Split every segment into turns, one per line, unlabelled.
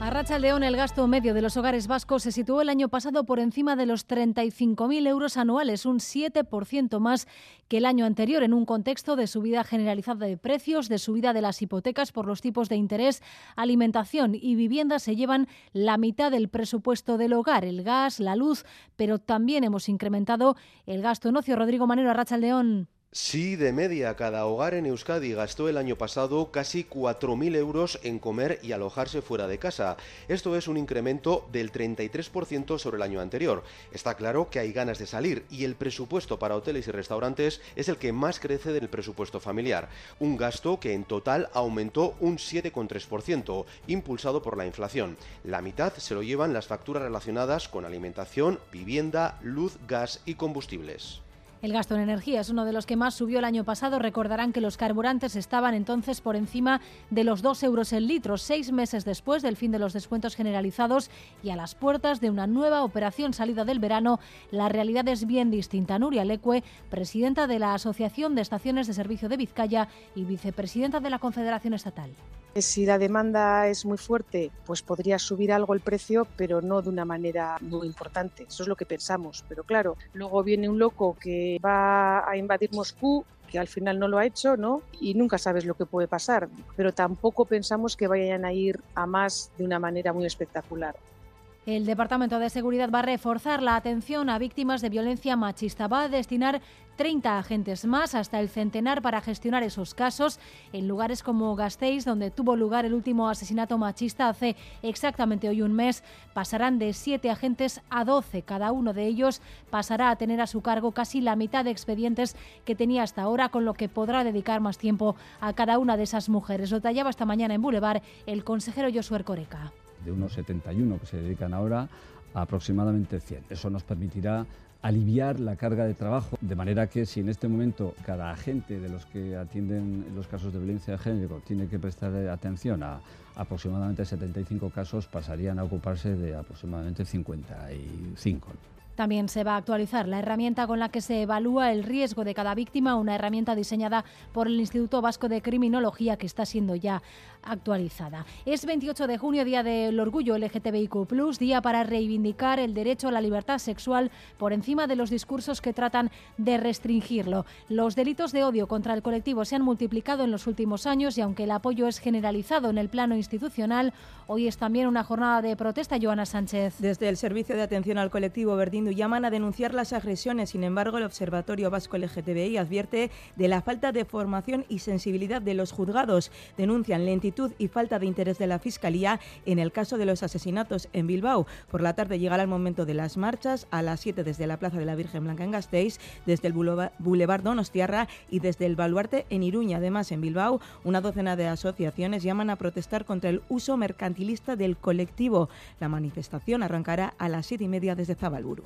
A Racha León, el gasto medio de los hogares vascos se situó el año pasado por encima de los 35.000 euros anuales, un 7% más que el año anterior, en un contexto de subida generalizada de precios, de subida de las hipotecas por los tipos de interés, alimentación y vivienda se llevan la mitad del presupuesto del hogar, el gas, la luz, pero también hemos incrementado el gasto en ocio. Rodrigo Manero, a Racha León.
Sí, de media, cada hogar en Euskadi gastó el año pasado casi 4.000 euros en comer y alojarse fuera de casa. Esto es un incremento del 33% sobre el año anterior. Está claro que hay ganas de salir y el presupuesto para hoteles y restaurantes es el que más crece del presupuesto familiar. Un gasto que en total aumentó un 7,3%, impulsado por la inflación. La mitad se lo llevan las facturas relacionadas con alimentación, vivienda, luz, gas y combustibles.
El gasto en energía es uno de los que más subió el año pasado. Recordarán que los carburantes estaban entonces por encima de los 2 euros el litro, seis meses después del fin de los descuentos generalizados y a las puertas de una nueva operación salida del verano. La realidad es bien distinta. Nuria Lecue, presidenta de la Asociación de Estaciones de Servicio de Vizcaya y vicepresidenta de la Confederación Estatal.
Si la demanda es muy fuerte, pues podría subir algo el precio, pero no de una manera muy importante. Eso es lo que pensamos. Pero claro, luego viene un loco que va a invadir Moscú que al final no lo ha hecho, ¿no? Y nunca sabes lo que puede pasar, pero tampoco pensamos que vayan a ir a más de una manera muy espectacular.
El Departamento de Seguridad va a reforzar la atención a víctimas de violencia machista. Va a destinar 30 agentes más, hasta el centenar, para gestionar esos casos en lugares como Gasteiz, donde tuvo lugar el último asesinato machista hace exactamente hoy un mes. Pasarán de 7 agentes a 12. Cada uno de ellos pasará a tener a su cargo casi la mitad de expedientes que tenía hasta ahora, con lo que podrá dedicar más tiempo a cada una de esas mujeres. Lo tallaba esta mañana en Boulevard el consejero Josué Coreca
de unos 71 que se dedican ahora a aproximadamente 100. Eso nos permitirá aliviar la carga de trabajo, de manera que si en este momento cada agente de los que atienden los casos de violencia de género tiene que prestar atención a aproximadamente 75 casos, pasarían a ocuparse de aproximadamente 55.
También se va a actualizar la herramienta con la que se evalúa el riesgo de cada víctima, una herramienta diseñada por el Instituto Vasco de Criminología que está siendo ya actualizada. Es 28 de junio, Día del Orgullo LGTBIQ, día para reivindicar el derecho a la libertad sexual por encima de los discursos que tratan de restringirlo. Los delitos de odio contra el colectivo se han multiplicado en los últimos años y aunque el apoyo es generalizado en el plano institucional, hoy es también una jornada de protesta, Joana Sánchez.
Desde el Servicio de Atención al Colectivo Verdín llaman a denunciar las agresiones. Sin embargo, el Observatorio Vasco LGTBI advierte de la falta de formación y sensibilidad de los juzgados. Denuncian lentitud y falta de interés de la Fiscalía en el caso de los asesinatos en Bilbao. Por la tarde llegará el momento de las marchas, a las 7 desde la Plaza de la Virgen Blanca en Gasteiz, desde el Boulevard Donostiarra y desde el Baluarte en Iruña. Además, en Bilbao, una docena de asociaciones llaman a protestar contra el uso mercantilista del colectivo. La manifestación arrancará a las 7 y media desde Zabalburu.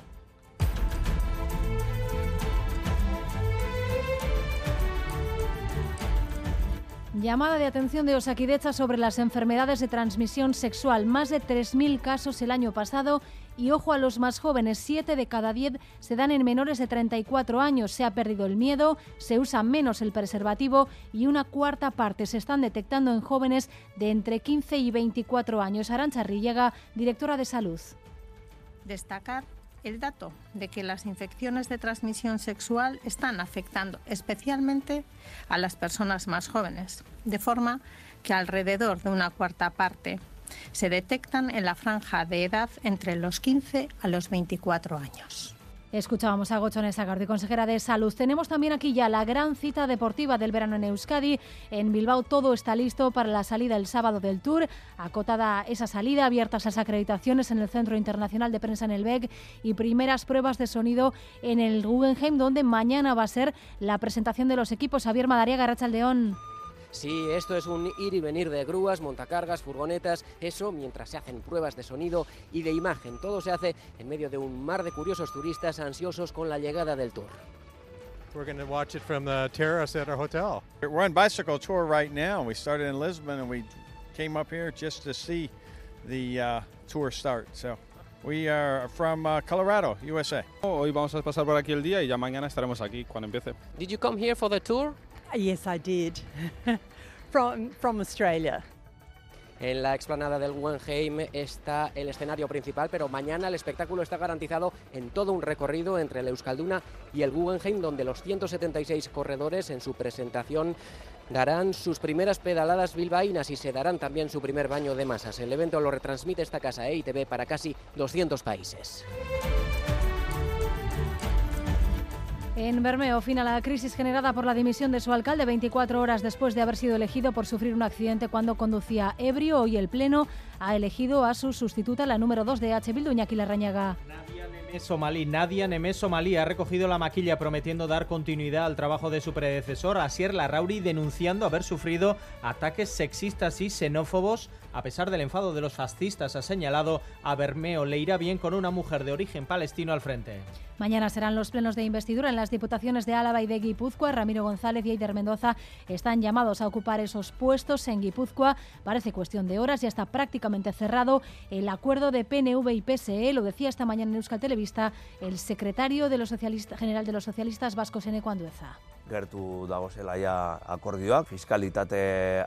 Llamada de atención de Osakidecha sobre las enfermedades de transmisión sexual. Más de 3.000 casos el año pasado y ojo a los más jóvenes, 7 de cada 10 se dan en menores de 34 años. Se ha perdido el miedo, se usa menos el preservativo y una cuarta parte se están detectando en jóvenes de entre 15 y 24 años. Arancha Rillega, directora de salud.
Destacar el dato de que las infecciones de transmisión sexual están afectando especialmente a las personas más jóvenes, de forma que alrededor de una cuarta parte se detectan en la franja de edad entre los 15 a los 24 años.
Escuchábamos a Gochones Agardi, consejera de Salud. Tenemos también aquí ya la gran cita deportiva del verano en Euskadi. En Bilbao todo está listo para la salida el sábado del Tour. Acotada esa salida, abiertas las acreditaciones en el Centro Internacional de Prensa en el BEC y primeras pruebas de sonido en el Guggenheim, donde mañana va a ser la presentación de los equipos. Javier Madariaga, Rachaldeón.
Sí, esto es un ir y venir de grúas, montacargas, furgonetas, eso mientras se hacen pruebas de sonido y de imagen. Todo se hace en medio de un mar de curiosos turistas ansiosos con la llegada del tour.
We're going to watch it from the terrace at our hotel.
We're on bicycle tour right now. We started in Lisbon and we came up here just to see the uh, tour start. So We are from uh, Colorado, USA.
Hoy vamos a pasar por aquí el día y ya mañana estaremos aquí cuando empiece.
Did you come here for the tour?
Yes, I did. from, from Australia.
En la explanada del Guggenheim está el escenario principal, pero mañana el espectáculo está garantizado en todo un recorrido entre el Euskalduna y el Guggenheim, donde los 176 corredores en su presentación darán sus primeras pedaladas bilbaínas y se darán también su primer baño de masas. El evento lo retransmite esta casa EITV para casi 200 países.
En Bermeo, fin a la crisis generada por la dimisión de su alcalde 24 horas después de haber sido elegido por sufrir un accidente cuando conducía ebrio. Hoy el Pleno ha elegido a su sustituta, la número 2 de H. Bildu, Iñaki Larrañaga.
Somalí. Nadia Nemes Somalí ha recogido la maquilla prometiendo dar continuidad al trabajo de su predecesor, Asier Larrauri, denunciando haber sufrido ataques sexistas y xenófobos. A pesar del enfado de los fascistas, ha señalado a Bermeo le irá bien con una mujer de origen palestino al frente.
Mañana serán los plenos de investidura en las diputaciones de Álava y de Guipúzcoa. Ramiro González y Eider Mendoza están llamados a ocupar esos puestos en Guipúzcoa. Parece cuestión de horas, ya está prácticamente cerrado el acuerdo de PNV y PSE. Lo decía esta mañana en Euskal Televista el secretario de los general de los socialistas vascos, Eneco Andueza.
Gertu dagozela ja akordioak, fiskalitate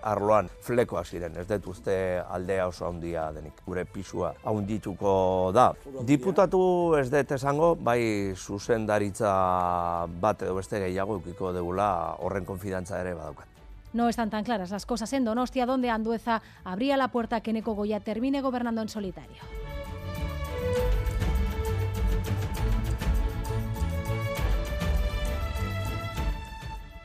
arloan flekoak ziren, ez dut uste aldea oso handia denik. Gure pisua handituko da. Diputatu ez dut esango, bai zuzendaritza bat edo beste gehiago eukiko degula horren konfidantza ere badaukat.
No están tan claras las cosas en Donostia, donde Andueza abría la puerta a que Neko Goya termine gobernando en solitario.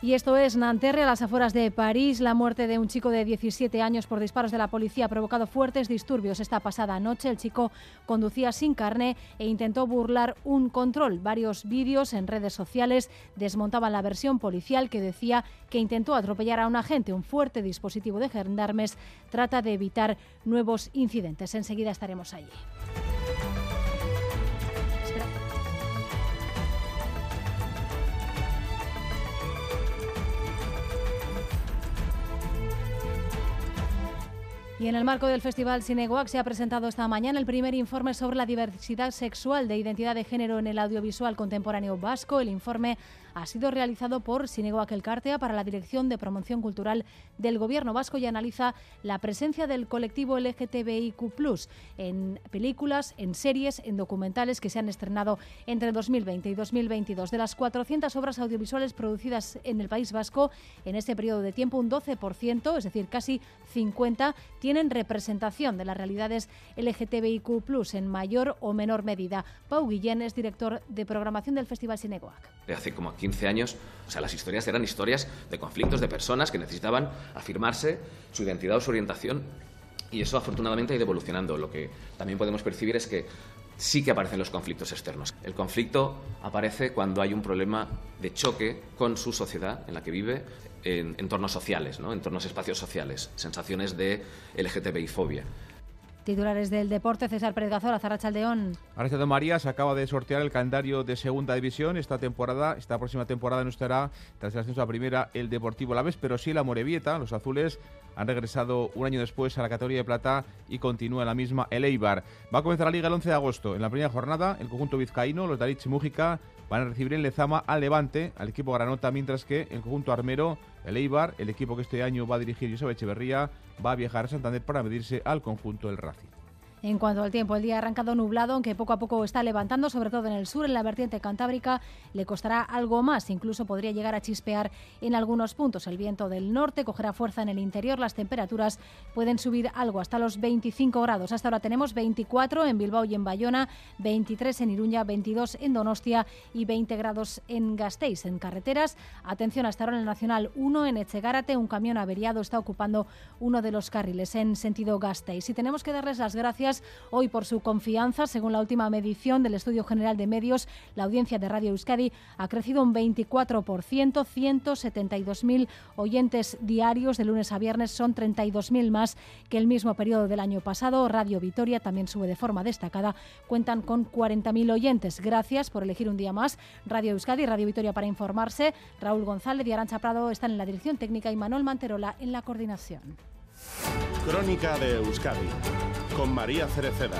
Y esto es Nanterre, a las afueras de París. La muerte de un chico de 17 años por disparos de la policía ha provocado fuertes disturbios esta pasada noche. El chico conducía sin carne e intentó burlar un control. Varios vídeos en redes sociales desmontaban la versión policial que decía que intentó atropellar a un agente. Un fuerte dispositivo de gendarmes trata de evitar nuevos incidentes. Enseguida estaremos allí. Y en el marco del Festival Cinegoac se ha presentado esta mañana el primer informe sobre la diversidad sexual de identidad de género en el audiovisual contemporáneo vasco. El informe ha sido realizado por Cinegoac Elkartea para la Dirección de Promoción Cultural del Gobierno vasco y analiza la presencia del colectivo LGTBIQ+, en películas, en series, en documentales que se han estrenado entre 2020 y 2022. De las 400 obras audiovisuales producidas en el País Vasco en este periodo de tiempo, un 12%, es decir, casi 50, tienen representación de las realidades LGTBIQ+, en mayor o menor medida. Pau Guillén es director de programación del Festival Cinegoac.
Hace como 15 años, o sea, las historias eran historias de conflictos de personas que necesitaban afirmarse su identidad o su orientación y eso afortunadamente ha ido evolucionando. Lo que también podemos percibir es que sí que aparecen los conflictos externos. El conflicto aparece cuando hay un problema de choque con su sociedad en la que vive, en entornos sociales, ¿no? entornos espacios sociales, sensaciones de LGTBI-fobia.
Titulares del deporte, César Pérez Gazora, Zarrachaldeón.
Arreciado María se acaba de sortear el calendario de segunda división. Esta temporada, esta próxima temporada no estará tras el ascenso a primera el Deportivo La Vez, pero sí la Morevieta. Los azules han regresado un año después a la categoría de plata y continúa la misma el Eibar. Va a comenzar la liga el 11 de agosto. En la primera jornada, el conjunto vizcaíno, los Daritz y Mújica, van a recibir en Lezama al Levante, al equipo Granota, mientras que el conjunto armero, el Eibar, el equipo que este año va a dirigir Josep Echeverría, va a viajar a Santander para medirse al conjunto del Racing.
En cuanto al tiempo, el día ha arrancado nublado, aunque poco a poco está levantando, sobre todo en el sur, en la vertiente cantábrica, le costará algo más, incluso podría llegar a chispear en algunos puntos. El viento del norte cogerá fuerza en el interior, las temperaturas pueden subir algo hasta los 25 grados. Hasta ahora tenemos 24 en Bilbao y en Bayona, 23 en Iruña, 22 en Donostia y 20 grados en Gasteiz. En carreteras, atención hasta ahora en el Nacional 1 en Echegárate, un camión averiado está ocupando uno de los carriles en sentido Gasteiz. Y tenemos que darles las hoy por su confianza. Según la última medición del Estudio General de Medios, la audiencia de Radio Euskadi ha crecido un 24%, 172.000 oyentes diarios de lunes a viernes, son 32.000 más que el mismo periodo del año pasado. Radio Vitoria también sube de forma destacada, cuentan con 40.000 oyentes. Gracias por elegir un día más Radio Euskadi y Radio Vitoria para informarse. Raúl González y Arancha Prado están en la dirección técnica y Manuel Manterola en la coordinación.
Crónica de Euskadi con María Cereceda.